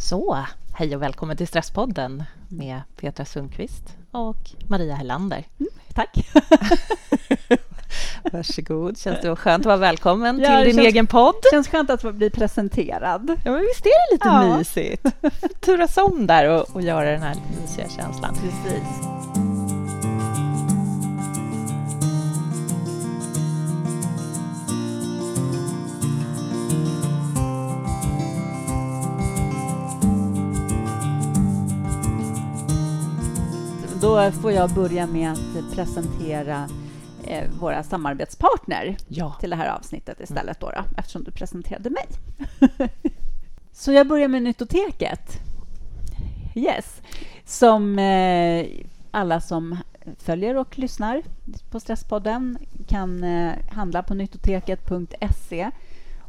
Så, hej och välkommen till Stresspodden med Petra Sundqvist och Maria Hellander. Mm, tack. Varsågod. Känns det skönt att vara välkommen ja, till din känns, egen podd? Det känns skönt att bli presenterad. Ja, men visst är det lite ja. mysigt? Turas om där och, och göra den här mysiga känslan. Precis. Då får jag börja med att presentera eh, våra samarbetspartner ja. till det här avsnittet istället, då, då, eftersom du presenterade mig. Så jag börjar med Nyttoteket. Yes. Som eh, alla som följer och lyssnar på Stresspodden kan eh, handla på nyttoteket.se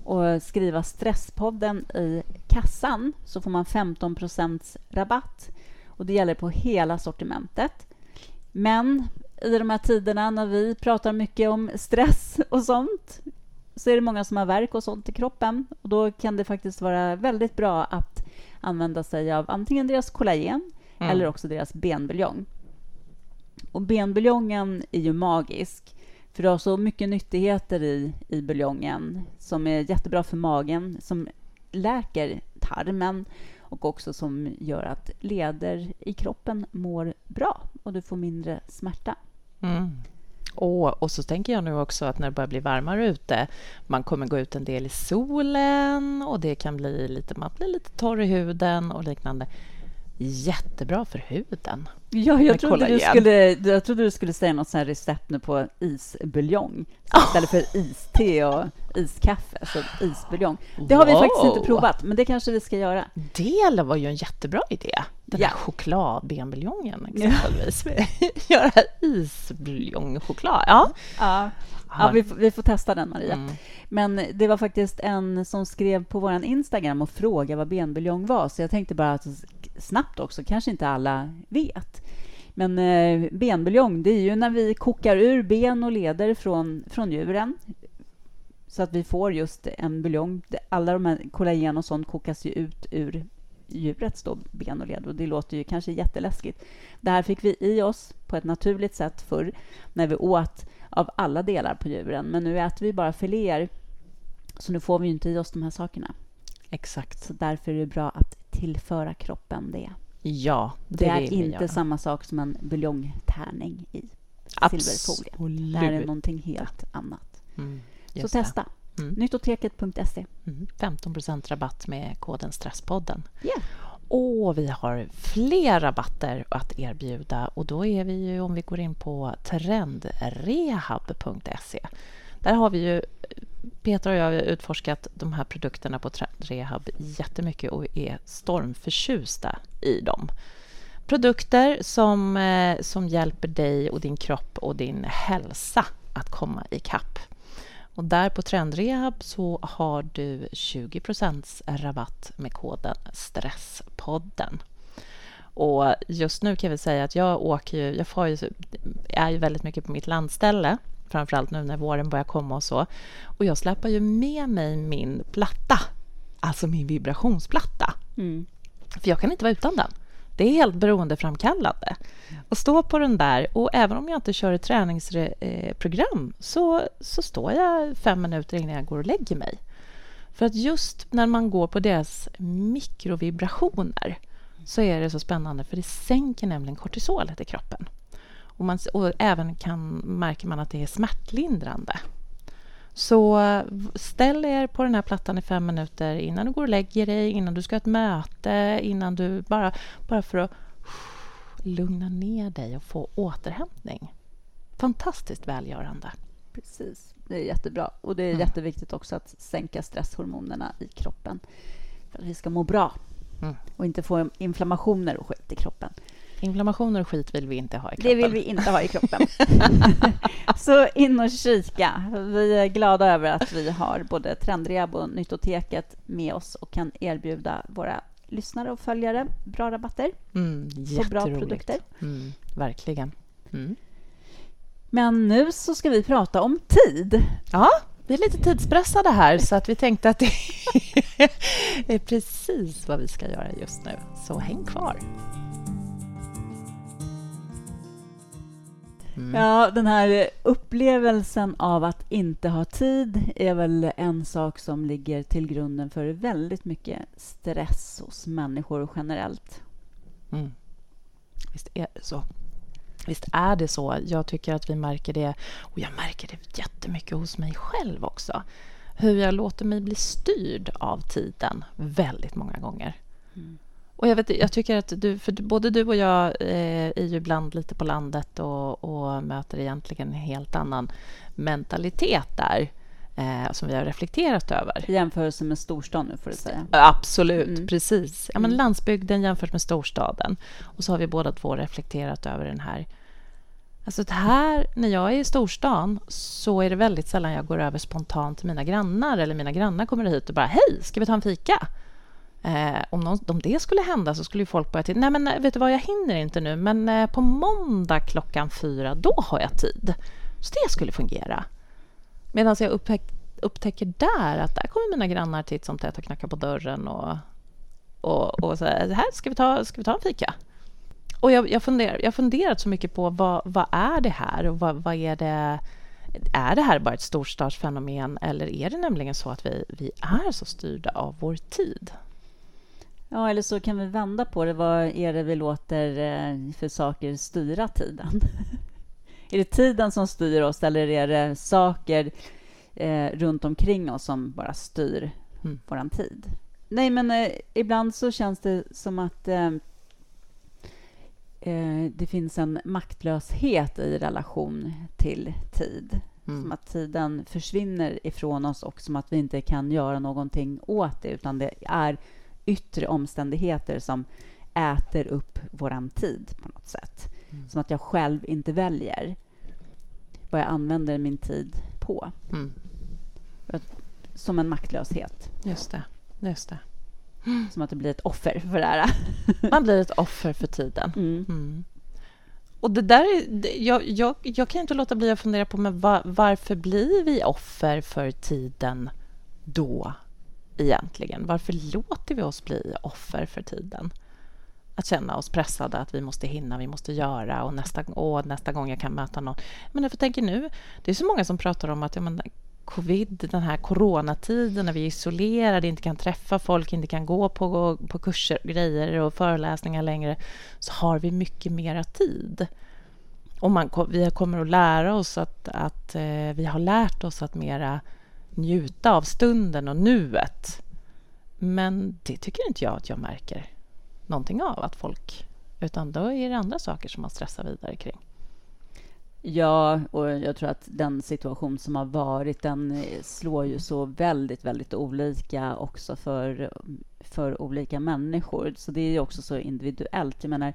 och skriva Stresspodden i kassan så får man 15% rabatt och det gäller på hela sortimentet. Men i de här tiderna när vi pratar mycket om stress och sånt så är det många som har värk och sånt i kroppen. Och Då kan det faktiskt vara väldigt bra att använda sig av antingen deras kollagen mm. eller också deras benbuljong. Och benbuljongen är ju magisk, för det har så mycket nyttigheter i, i buljongen som är jättebra för magen, som läker tarmen och också som gör att leder i kroppen mår bra och du får mindre smärta. Mm. Och, och så tänker jag nu också att när det börjar bli varmare ute, man kommer gå ut en del i solen och det kan bli lite, man blir lite torr i huden och liknande jättebra för huden. Ja, jag trodde, du skulle, jag trodde du skulle säga något sånt recept nu på isbuljong istället för iste och iskaffe, så isbuljong. Det har wow. vi faktiskt inte provat, men det kanske vi ska göra. Det var ju en jättebra idé. Den ja. här chokladbenbuljongen exempelvis. Göra isbuljongchoklad. Ja. ja. Ja, vi, vi får testa den, Maria. Mm. Men det var faktiskt en som skrev på vår Instagram och frågade vad benbuljong var, så jag tänkte bara att snabbt också, kanske inte alla vet. Men eh, benbuljong, det är ju när vi kokar ur ben och leder från, från djuren så att vi får just en buljong. Alla de här kollagen och sånt kokas ju ut ur djurets då, ben och led. Och det låter ju kanske jätteläskigt. Det här fick vi i oss på ett naturligt sätt förr när vi åt av alla delar på djuren. Men nu äter vi bara filéer, så nu får vi inte i oss de här sakerna. Exakt. Så därför är det bra att tillföra kroppen det. Ja, det, det är inte samma sak som en buljongtärning i silverfolie. Det här är någonting helt annat. Mm, Så testa. Mm. Nyttoteket.se. Mm, 15% rabatt med koden Stresspodden. Yeah. Och vi har fler rabatter att erbjuda och då är vi ju om vi går in på trendrehab.se. Där har vi ju Petra och jag har utforskat de här produkterna på Rehab jättemycket och är stormförtjusta i dem. Produkter som, eh, som hjälper dig och din kropp och din hälsa att komma i kapp. Och där på Trendrehab så har du 20% rabatt med koden Stresspodden. Och just nu kan vi säga att jag åker ju, jag får ju, är ju väldigt mycket på mitt landställe framförallt nu när våren börjar komma och så. Och jag släpar ju med mig min platta, alltså min vibrationsplatta. Mm. För jag kan inte vara utan den. Det är helt beroendeframkallande. Att stå på den där, och även om jag inte kör ett träningsprogram eh, så, så står jag fem minuter innan jag går och lägger mig. För att just när man går på deras mikrovibrationer så är det så spännande, för det sänker nämligen kortisolet i kroppen. Och, man, och även kan, märker man att det är smärtlindrande. Så ställ er på den här plattan i fem minuter innan du går och lägger dig, innan du ska ha ett möte, innan du bara, bara för att lugna ner dig och få återhämtning. Fantastiskt välgörande. Precis, det är jättebra. Och det är mm. jätteviktigt också att sänka stresshormonerna i kroppen för att vi ska må bra mm. och inte få inflammationer och skit i kroppen. Inflammationer och skit vill vi inte ha i kroppen. Det vill vi inte ha i kroppen. så in och kika. Vi är glada över att vi har både Trendrehab och Nyttoteket med oss och kan erbjuda våra lyssnare och följare bra rabatter mm, på bra produkter. Mm, verkligen. Mm. Men nu så ska vi prata om tid. Ja, Vi är lite tidspressade här, så att vi tänkte att det är precis vad vi ska göra just nu. Så häng kvar. Mm. Ja, den här upplevelsen av att inte ha tid är väl en sak som ligger till grunden för väldigt mycket stress hos människor generellt. Mm. Visst är det så. Visst är det så. Jag tycker att vi märker det, och jag märker det jättemycket hos mig själv också. Hur jag låter mig bli styrd av tiden väldigt många gånger. Mm. Och jag, vet, jag tycker att du, för både du och jag eh, är ju ibland lite på landet och, och möter egentligen en helt annan mentalitet där eh, som vi har reflekterat över. I jämförelse med storstan nu, får du säga. Absolut, mm. precis. Ja, men mm. landsbygden jämfört med storstaden. Och så har vi båda två reflekterat över den här Alltså här, när jag är i storstan så är det väldigt sällan jag går över spontant till mina grannar eller mina grannar kommer hit och bara hej, ska vi ta en fika? Eh, om, någon, om det skulle hända så skulle folk börja titta. Nej, men eh, vet du vad, jag hinner inte nu, men eh, på måndag klockan fyra, då har jag tid. Så det skulle fungera. Medan jag upptäck, upptäcker där att där kommer mina grannar titt som tätt och knackar på dörren och, och, och säger här ska vi ta, ska vi ta en fika. Och jag, jag, funderar, jag har funderat så mycket på vad, vad är det här och vad, vad är det är det här bara ett storstadsfenomen eller är det nämligen så att vi, vi är så styrda av vår tid? Ja, eller så kan vi vända på det. Vad är det vi låter eh, för saker styra tiden? är det tiden som styr oss eller är det saker eh, runt omkring oss som bara styr mm. vår tid? Nej, men eh, ibland så känns det som att eh, eh, det finns en maktlöshet i relation till tid. Mm. Som att tiden försvinner ifrån oss och som att vi inte kan göra någonting åt det, utan det är yttre omständigheter som äter upp vår tid på något sätt. Mm. Som att jag själv inte väljer vad jag använder min tid på. Mm. Som en maktlöshet. Just det. Just det. Som att det blir ett offer för det här. Man blir ett offer för tiden. Mm. Mm. Och det där är, jag, jag, jag, kan inte låta bli att fundera på men var, varför blir vi offer för tiden då egentligen? Varför låter vi oss bli offer för tiden? Att känna oss pressade, att vi måste hinna, vi måste göra och nästa, åh, nästa gång jag kan möta någon. Men jag tänker nu, det är så många som pratar om att ja, men, covid, den här coronatiden när vi är isolerade, inte kan träffa folk, inte kan gå på, på kurser, grejer och föreläsningar längre, så har vi mycket mera tid. Och man, vi kommer att lära oss att, att eh, vi har lärt oss att mera njuta av stunden och nuet. Men det tycker inte jag att jag märker någonting av, att folk... Utan då är det andra saker som man stressar vidare kring. Ja, och jag tror att den situation som har varit, den eh, slår ju så väldigt, väldigt olika också för, för olika människor. Så det är ju också så individuellt. Jag menar,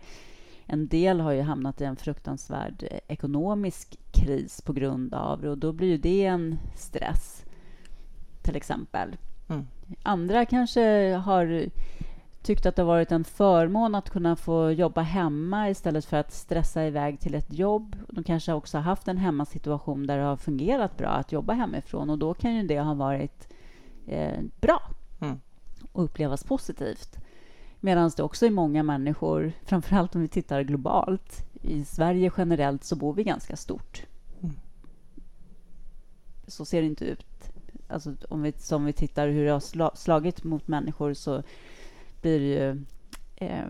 en del har ju hamnat i en fruktansvärd eh, ekonomisk kris på grund av det och då blir ju det en stress till exempel. Mm. Andra kanske har tyckt att det har varit en förmån att kunna få jobba hemma istället för att stressa iväg till ett jobb. De kanske också har haft en hemmasituation där det har fungerat bra att jobba hemifrån och då kan ju det ha varit eh, bra mm. och upplevas positivt. Medan det också är många människor, framförallt om vi tittar globalt. I Sverige generellt så bor vi ganska stort. Mm. Så ser det inte ut alltså, om vi, som vi tittar hur det har slagit mot människor så blir det ju eh,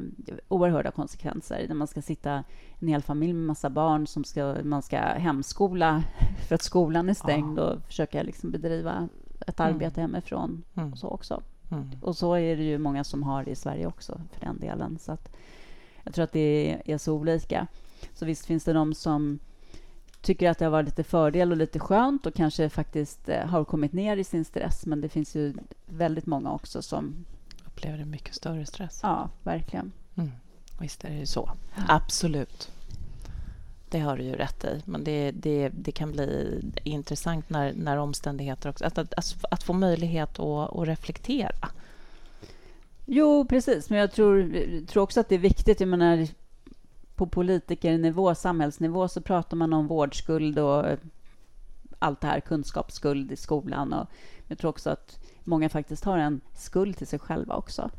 oerhörda konsekvenser när man ska sitta en hel familj med massa barn som ska, man ska hemskola för att skolan är stängd och försöka liksom bedriva ett mm. arbete mm. hemifrån. Mm. Och så också. Mm. Och så är det ju många som har det i Sverige också, för den delen. Så att jag tror att det är så olika. Så visst finns det de som tycker att det har varit lite fördel och lite skönt och kanske faktiskt eh, har kommit ner i sin stress. Men det finns ju väldigt många också som upplever en mycket större stress. Ja, verkligen. Mm. Visst är det så. Absolut. Det har du ju rätt i. Men det, det, det kan bli intressant när, när omständigheter också... Att, att, att få möjlighet att, att reflektera. Jo, precis. Men jag tror, tror också att det är viktigt. Jag menar, på politikernivå, samhällsnivå, så pratar man om vårdskuld och allt det här, kunskapsskuld i skolan. Och jag tror också att många faktiskt har en skuld till sig själva också.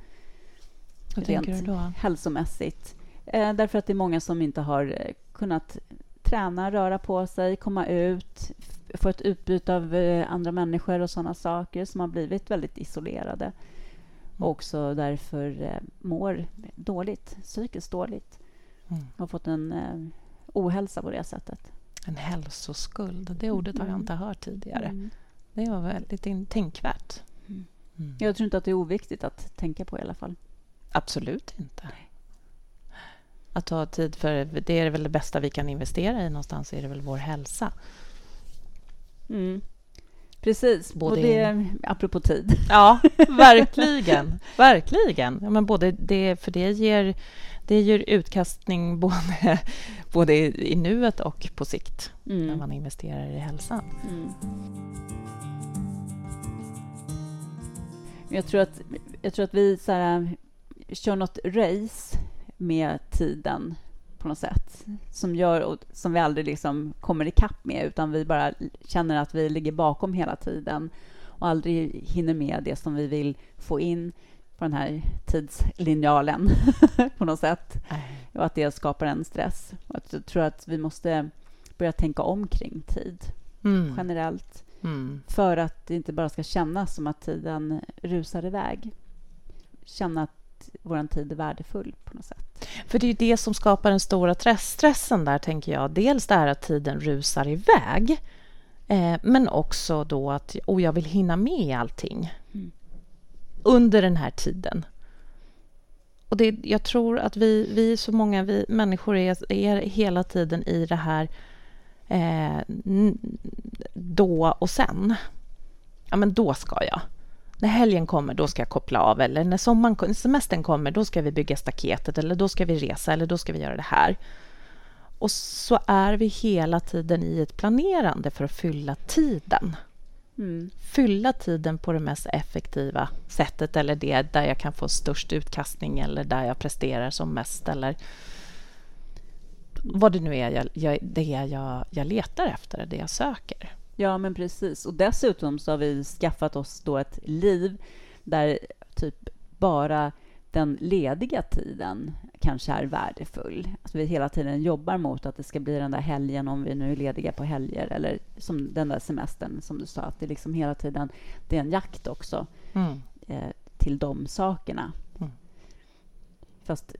Vad tänker du då? hälsomässigt. Eh, därför att det är många som inte har eh, kunnat träna, röra på sig, komma ut, få ett utbyte av eh, andra människor och sådana saker som har blivit väldigt isolerade mm. och också därför eh, mår dåligt, psykiskt dåligt. Mm. Har fått en eh, ohälsa på det sättet. En hälsoskuld, det ordet har jag mm. inte hört tidigare. Mm. Det var väldigt tänkvärt. Mm. mm. Jag tror inte att det är oviktigt att tänka på i alla fall. Absolut inte. Att ta tid för det är väl det bästa vi kan investera i någonstans, är det väl vår hälsa. Mm. Precis, både och det apropå tid. Ja, verkligen. verkligen. Ja, men både det, för det ger, det ger utkastning både, både i, nuet och på sikt mm. när man investerar i hälsan. Mm. Jag tror att, jag tror att vi så här, kör något race med tiden på något sätt som gör och som vi aldrig liksom kommer ikapp med utan vi bara känner att vi ligger bakom hela tiden och aldrig hinner med det som vi vill få in på den här tidslinjalen på något sätt. Och att det skapar en stress. Och jag tror att vi måste börja tänka om kring tid mm. generellt mm. för att det inte bara ska kännas som att tiden rusar iväg. Känna att vår tid är värdefull på något sätt. För det är det som skapar den stora stressen där, tänker jag. Dels det här att tiden rusar iväg, eh, men också då att oh, jag vill hinna med allting under den här tiden. Och det, jag tror att vi, vi så många vi människor är, är hela tiden i det här eh, då och sen. Ja, men då ska jag när helgen kommer, då ska jag koppla av. Eller när sommaren, semestern kommer, då ska vi bygga staketet. Eller då ska vi resa, eller då ska vi göra det här. Och så är vi hela tiden i ett planerande för att fylla tiden. Mm. Fylla tiden på det mest effektiva sättet eller det där jag kan få störst utkastning eller där jag presterar som mest eller vad det nu är jag, jag, det jag, jag letar efter, det jag söker. Ja, men precis. Och dessutom så har vi skaffat oss då ett liv där typ bara den lediga tiden kanske är värdefull. Alltså vi hela tiden jobbar mot att det ska bli den där helgen om vi nu är lediga på helger eller som den där semestern som du sa, att det liksom hela tiden det är en jakt också mm. eh, till de sakerna. Mm. Fast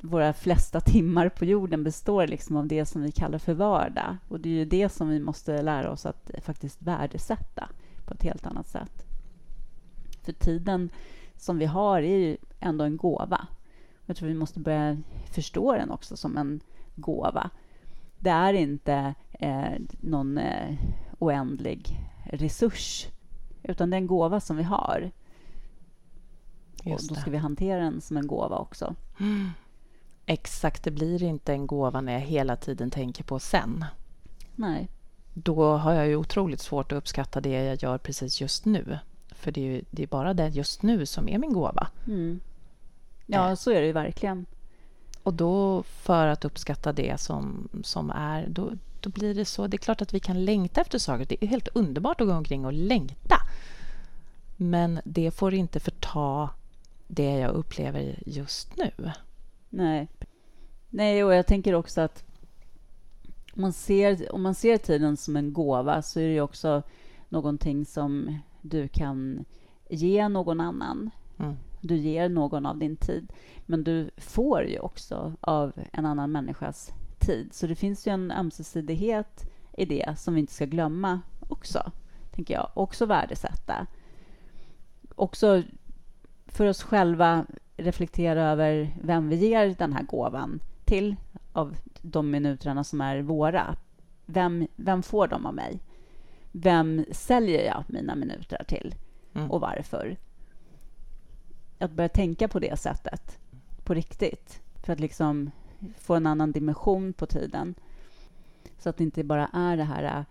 våra flesta timmar på jorden består liksom av det som vi kallar för vardag. Och det är ju det som vi måste lära oss att faktiskt värdesätta på ett helt annat sätt. För tiden som vi har är ju ändå en gåva. Jag tror vi måste börja förstå den också som en gåva. Det är inte eh, någon eh, oändlig resurs, utan det är en gåva som vi har. Och då ska vi hantera den som en gåva också. Mm. Exakt, det blir inte en gåva när jag hela tiden tänker på sen. Nej. Då har jag ju otroligt svårt att uppskatta det jag gör precis just nu. För det är, ju, det är bara det just nu som är min gåva. Mm. Ja, eh. så är det ju verkligen. Och då, för att uppskatta det som, som är, då, då blir det så... Det är klart att vi kan längta efter saker. Det är helt underbart att gå omkring och längta. Men det får inte förta det jag upplever just nu. Nej. Nej, och jag tänker också att man ser, om man ser tiden som en gåva så är det också någonting som du kan ge någon annan. Mm. Du ger någon av din tid, men du får ju också av en annan människas tid. Så det finns ju en ömsesidighet i det som vi inte ska glömma också, tänker jag. Också värdesätta. Också för oss själva reflektera över vem vi ger den här gåvan till av de minuterna som är våra. Vem, vem får de av mig? Vem säljer jag mina minuter till mm. och varför? Att börja tänka på det sättet, på riktigt, för att liksom få en annan dimension på tiden. Så att det inte bara är det här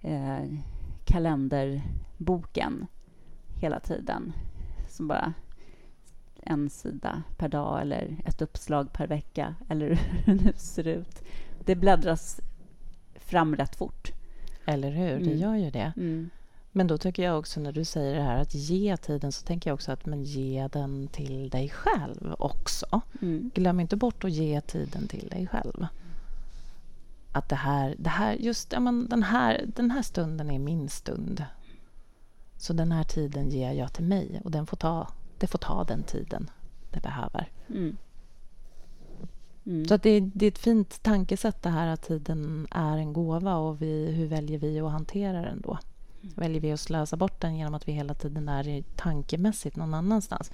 eh, kalenderboken hela tiden som bara en sida per dag eller ett uppslag per vecka eller hur det nu ser ut. Det bläddras fram rätt fort. Eller hur? Det gör ju det. Men då tycker jag också när du säger det här att ge tiden så tänker jag också att men ge den till dig själv också. Mm. Glöm inte bort att ge tiden till dig själv. Att det här, det här just ja, men den, här, den här stunden är min stund. Så den här tiden ger jag till mig och den får ta, det får ta den tiden det behöver. Mm. Mm. Så att det, det, är ett fint tankesätt det här att tiden är en gåva och vi, hur väljer vi att hantera den då? väljer vi att slösa bort den genom att vi hela tiden är tankemässigt någon annanstans.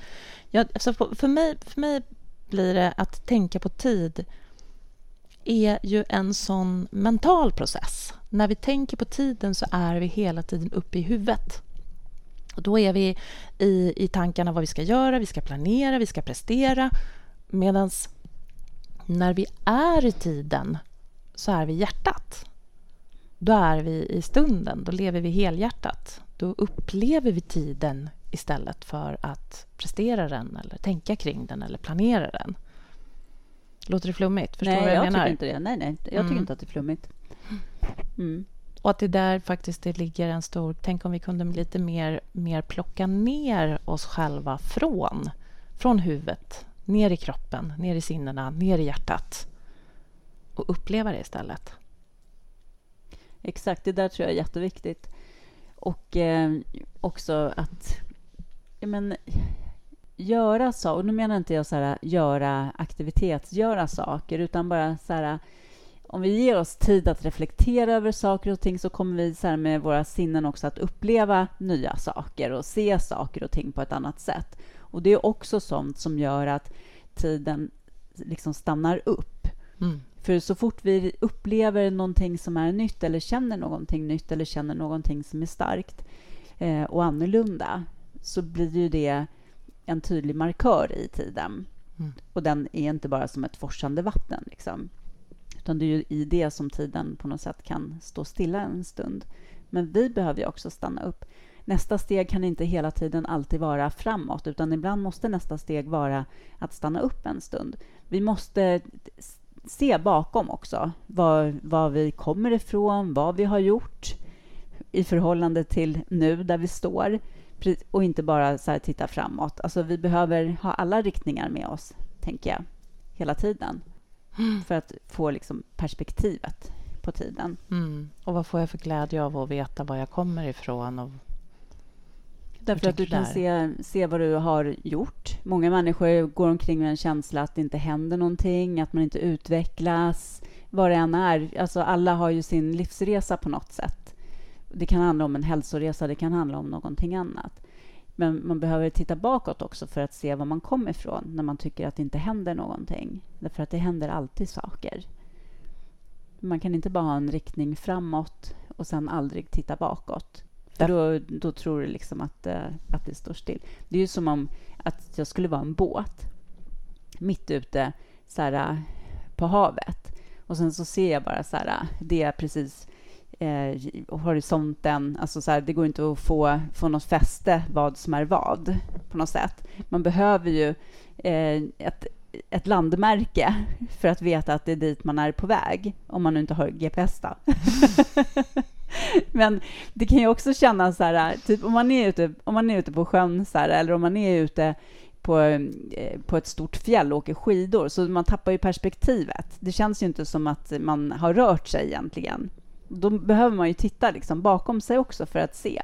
Jag, alltså för, mig, för mig blir det att tänka på tid är ju en sån mental process. När vi tänker på tiden så är vi hela tiden uppe i huvudet. Och då är vi i, i tankarna vad vi ska göra, vi ska planera, vi ska prestera. Medan när vi är i tiden så är vi hjärtat då är vi i stunden, då lever vi helhjärtat. Då upplever vi tiden istället för att prestera den eller tänka kring den eller planera den. Låter det flummigt? Förstår nej, vad jag, jag menar? Tycker inte det. Nej, nej, jag mm. tycker inte att det är flummigt. Mm. Och att det där faktiskt det ligger en stor... Tänk om vi kunde lite mer, mer plocka ner oss själva från, från huvudet, ner i kroppen, ner i sinnena, ner i hjärtat och uppleva det istället. Exakt, det där tror jag är jätteviktigt. Och eh, också att ja, men, göra saker. Och nu menar inte jag så här, göra aktivitetsgöra saker, utan bara så här, om vi ger oss tid att reflektera över saker och ting så kommer vi så här, med våra sinnen också att uppleva nya saker och se saker och ting på ett annat sätt. Och det är också sånt som gör att tiden liksom stannar upp. Mm. För så fort vi upplever någonting som är nytt eller känner någonting nytt eller känner någonting som är starkt eh, och annorlunda så blir ju det en tydlig markör i tiden. Mm. Och den är inte bara som ett forsande vatten. Liksom. Utan det är ju i det som tiden på något sätt kan stå stilla en stund. Men vi behöver ju också stanna upp. Nästa steg kan inte hela tiden alltid vara framåt, utan ibland måste nästa steg vara att stanna upp en stund. Vi måste se bakom också. Var, var vi kommer ifrån, vad vi har gjort i förhållande till nu, där vi står. Och inte bara så titta framåt. Alltså, vi behöver ha alla riktningar med oss, tänker jag, hela tiden. Mm. För att få liksom perspektivet på tiden. Mm. Och vad får jag för glädje av att veta var jag kommer ifrån och Därför att du kan se, se vad du har gjort. Många människor går omkring med en känsla att det inte händer någonting, att man inte utvecklas, vad det än är. Alltså alla har ju sin livsresa på något sätt. Det kan handla om en hälsoresa, det kan handla om någonting annat. Men man behöver titta bakåt också för att se var man kommer ifrån när man tycker att det inte händer någonting. Därför att det händer alltid saker. Man kan inte bara ha en riktning framåt och sen aldrig titta bakåt. Då, då tror du liksom att, uh, att det står still. Det är ju som om att jag skulle vara en båt mitt ute så här, uh, på havet. Och sen så ser jag bara så här, uh, det är precis eh, horisonten. Alltså så här, det går inte att få, få något fäste vad som är vad på något sätt. Man behöver ju eh, ett, ett landmärke för att veta att det är dit man är på väg, om man nu inte har GPS. Men det kan ju också kännas så här, typ om man är ute, om man är ute på sjön så här, eller om man är ute på, eh, på ett stort fjäll och åker skidor, så man tappar ju perspektivet. Det känns ju inte som att man har rört sig egentligen. Då behöver man ju titta liksom bakom sig också för att se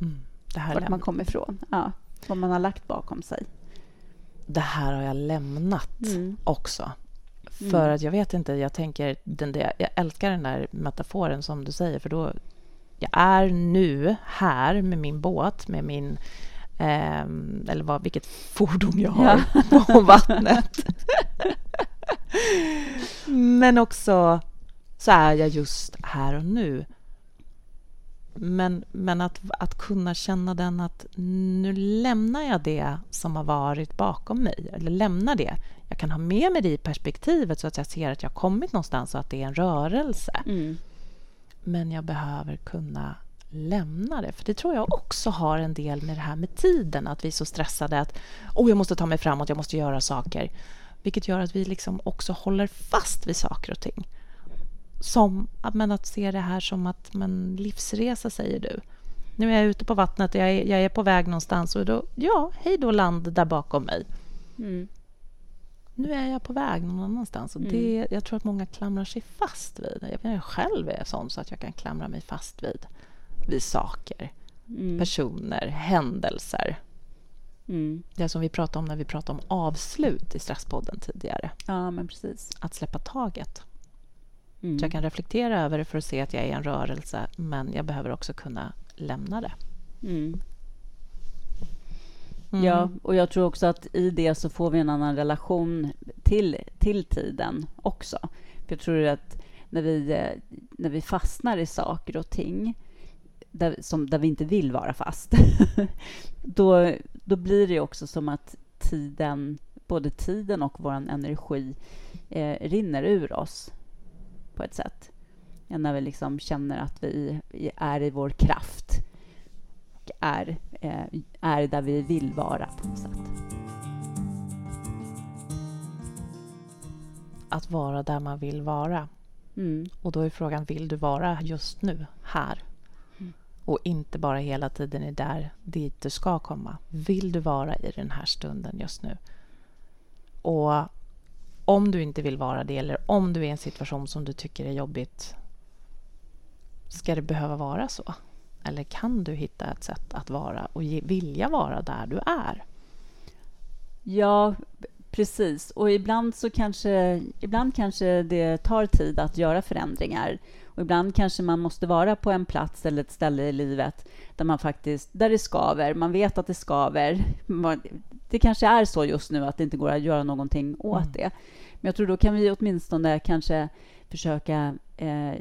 mm, det här vart man kommer ifrån. Ja, vad man har lagt bakom sig. Det här har jag lämnat mm. också. Mm. För att jag vet inte, jag tänker, den där, jag älskar den där metaforen som du säger, för då, jag är nu här med min båt, med min eh, eller vad, vilket fordon jag har ja. på vattnet. Men också så är jag just här och nu. Men, men att, att kunna känna den att nu lämnar jag det som har varit bakom mig, eller lämnar det jag kan ha med mig det i perspektivet så att jag ser att jag har kommit någonstans och att det är en rörelse. Mm. Men jag behöver kunna lämna det. För det tror jag också har en del med det här med tiden. Att vi är så stressade att oh, jag måste ta mig framåt, jag måste göra saker. Vilket gör att vi liksom också håller fast vid saker och ting. som men att se det här som att men livsresa, säger du. Nu är jag ute på vattnet, jag är, jag är på väg någonstans och då, ja, hej då land där bakom mig. Mm. Nu är jag på väg någon annanstans. Och det, mm. Jag tror att många klamrar sig fast vid. Jag själv är sån så att jag kan klamra mig fast vid, vid saker, mm. personer, händelser. Mm. Det som vi pratade om när vi pratade om avslut i Stresspodden tidigare. Ja, men precis. Att släppa taget. Mm. Så jag kan reflektera över det för att se att jag är i en rörelse men jag behöver också kunna lämna det. Mm. Mm. Ja, och jag tror också att i det så får vi en annan relation till, till tiden också. För jag tror att när vi, eh, när vi fastnar i saker och ting där, som, där vi inte vill vara fast, då, då blir det också som att tiden, både tiden och vår energi eh, rinner ur oss på ett sätt. Ja, när vi liksom känner att vi är i vår kraft och är, eh, är där vi vill vara på något sätt. Att vara där man vill vara. Mm. Och då är frågan, vill du vara just nu, här? Mm. Och inte bara hela tiden är där dit du ska komma. Vill du vara i den här stunden just nu? Och om du inte vill vara det eller om du är i en situation som du tycker är jobbigt Ska det behöva vara så? Eller kan du hitta ett sätt att vara och vilja vara där du är? Ja, precis. Och ibland så kanske, ibland kanske det tar tid att göra förändringar. Och ibland kanske man måste vara på en plats eller ett ställe i livet där man faktiskt, där det skaver. Man vet att det skaver. Det kanske är så just nu att det inte går att göra någonting åt mm. det. Men jag tror då kan vi åtminstone kanske försöka eh,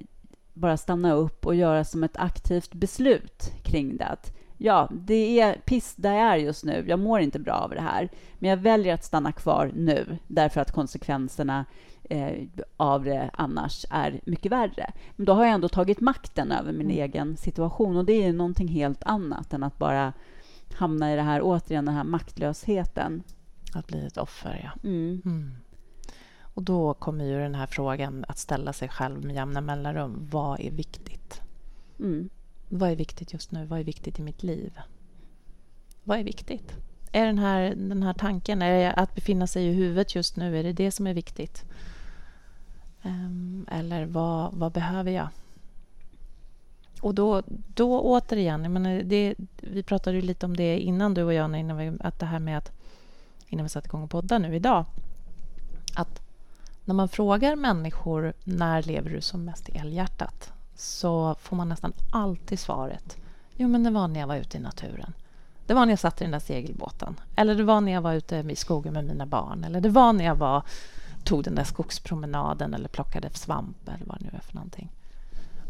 bara stanna upp och göra som ett aktivt beslut kring det. Att, ja, det är piss där jag är just nu. Jag mår inte bra av det här. Men jag väljer att stanna kvar nu därför att konsekvenserna eh, av det annars är mycket värre. Men då har jag ändå tagit makten över min mm. egen situation och det är någonting helt annat än att bara hamna i det här, återigen den här maktlösheten. Att bli ett offer, ja. Mm. Mm. Och då kommer ju den här frågan att ställa sig själv med jämna mellanrum. Vad är viktigt? Mm. Vad är viktigt just nu? Vad är viktigt i mitt liv? Vad är viktigt? Är den här, den här tanken, är att befinna sig i huvudet just nu, är det det som är viktigt? Um, eller vad, vad behöver jag? Och då, då återigen, jag menar, det, vi pratade ju lite om det innan du och jag, innan vi, att det här med att innan vi satte igång och podda nu idag, att när man frågar människor när lever du som mest i älghjärtat så får man nästan alltid svaret Jo, men det var när jag var ute i naturen. Det var när jag satt i den där segelbåten. Eller det var när jag var ute i skogen med mina barn. Eller det var när jag var, tog den där skogspromenaden eller plockade svamp eller vad det nu är för någonting.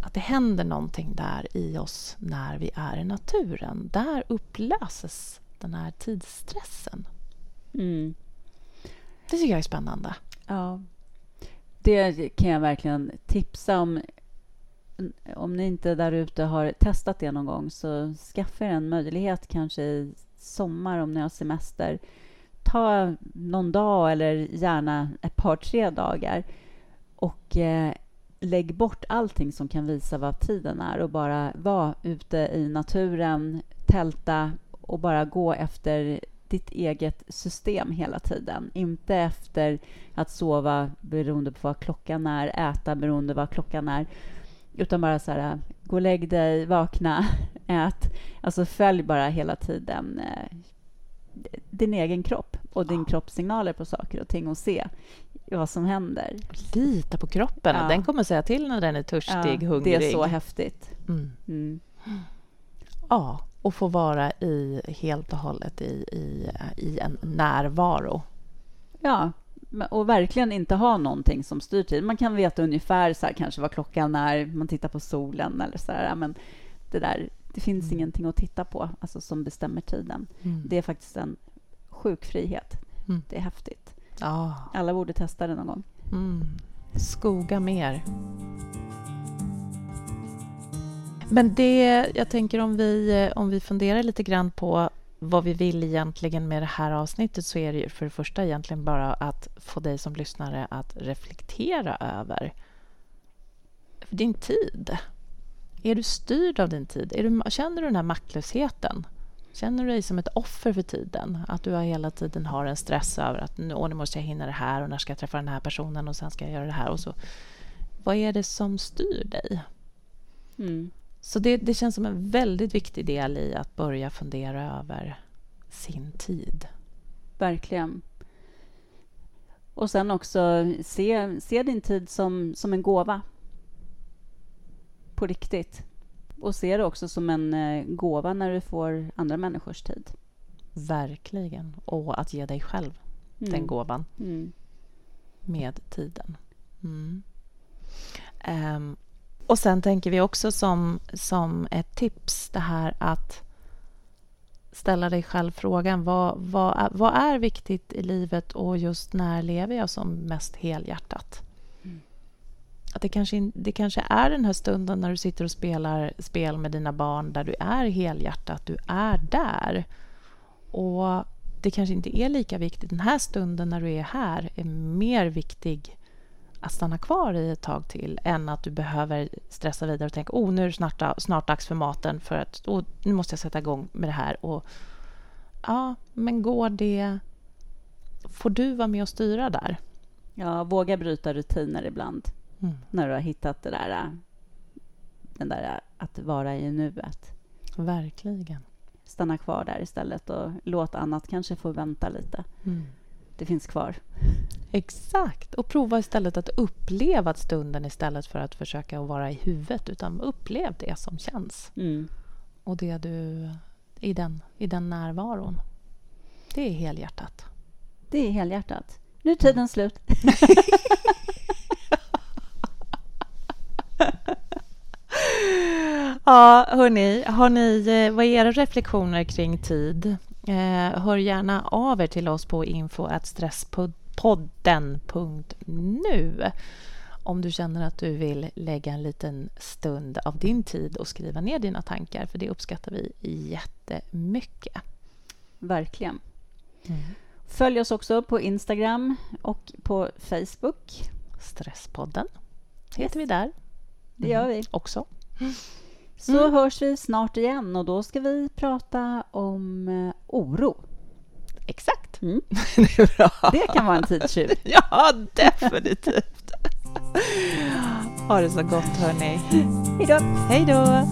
Att det händer någonting där i oss när vi är i naturen. Där upplöses den här tidsstressen. Mm. Det tycker jag är spännande. Ja, det kan jag verkligen tipsa om. Om ni inte där ute har testat det någon gång så skaffa er en möjlighet kanske i sommar om ni har semester. Ta någon dag eller gärna ett par, tre dagar och eh, lägg bort allting som kan visa vad tiden är och bara vara ute i naturen, tälta och bara gå efter ditt eget system hela tiden. Inte efter att sova beroende på vad klockan är, äta beroende på vad klockan är. Utan bara så här, gå och lägg dig, vakna, ät. Alltså följ bara hela tiden eh, din egen kropp och din kroppssignaler på saker och ting och se vad som händer. Lita på kroppen. Ja. Den kommer säga till när den är törstig, ja, hungrig. Det är så häftigt. Mm. Mm. Ja, och få vara i, helt och hållet i, i, i en närvaro. Ja, och verkligen inte ha någonting som styr tid. Man kan veta ungefär så här, kanske vad klockan är, man tittar på solen eller så där, men det där, det finns mm. ingenting att titta på alltså, som bestämmer tiden. Mm. Det är faktiskt en sjuk frihet. Mm. Det är häftigt. Ah. Alla borde testa det någon gång. Mm. Skoga mer. Men det, jag tänker om vi, eh, om vi funderar lite grann på vad vi vill egentligen med det här avsnittet så är det ju för det första egentligen bara att få dig som lyssnare att reflektera över din tid. Är du styrd av din tid? Är du, känner du den här maktlösheten? Känner du dig som ett offer för tiden? Att du hela tiden har en stress över att nu, nu måste jag hinna det här och när ska jag träffa den här personen och sen ska jag göra det här och så. Vad är det som styr dig? Mm. Så det, det känns som en väldigt viktig del i att börja fundera över sin tid. Verkligen. Och sen också se, se din tid som, som en gåva. På riktigt. Och se det också som en eh, gåva när du får andra människors tid. Verkligen. Och att ge dig själv mm. den gåvan. Mm. Med tiden. Mm. Um, och sen tänker vi också som, som ett tips det här att ställa dig själv frågan vad, vad, vad är viktigt i livet och just när lever jag som mest helhjärtat? Mm. Att det kanske, det kanske är den här stunden när du sitter och spelar spel med dina barn där du är helhjärtat, du är där. Och det kanske inte är lika viktigt. Den här stunden när du är här är mer viktig att stanna kvar i ett tag till än att du behöver stressa vidare och tänka oh, nu är det snart, snart dags för maten för att oh, nu måste jag sätta igång med det här. Och, ja, men går det... Får du vara med och styra där? Ja, våga bryta rutiner ibland mm. när du har hittat det där, den där att vara i nuet. Verkligen. Stanna kvar där istället och låt annat kanske få vänta lite. Mm. Det finns kvar. Exakt. Och prova istället att uppleva stunden istället för att försöka vara i huvudet. Utan upplev det som känns. Mm. Och det du... I den, I den närvaron. Det är helhjärtat. Det är helhjärtat. Nu är tiden mm. slut. ja, hörni. Har ni, eh, vad är era reflektioner kring tid? Eh, hör gärna av er till oss på info.stresspodden.nu om du känner att du vill lägga en liten stund av din tid och skriva ner dina tankar, för det uppskattar vi jättemycket. Verkligen. Mm. Följ oss också på Instagram och på Facebook. Stresspodden heter yes. vi där. Det gör vi. Mm. Också. Så mm. hörs vi snart igen och då ska vi prata om eh, oro. Exakt. Mm. det är bra. Det kan vara en tidstjuv. ja, definitivt. ha det så gott, hörni. Hej då. Hej då.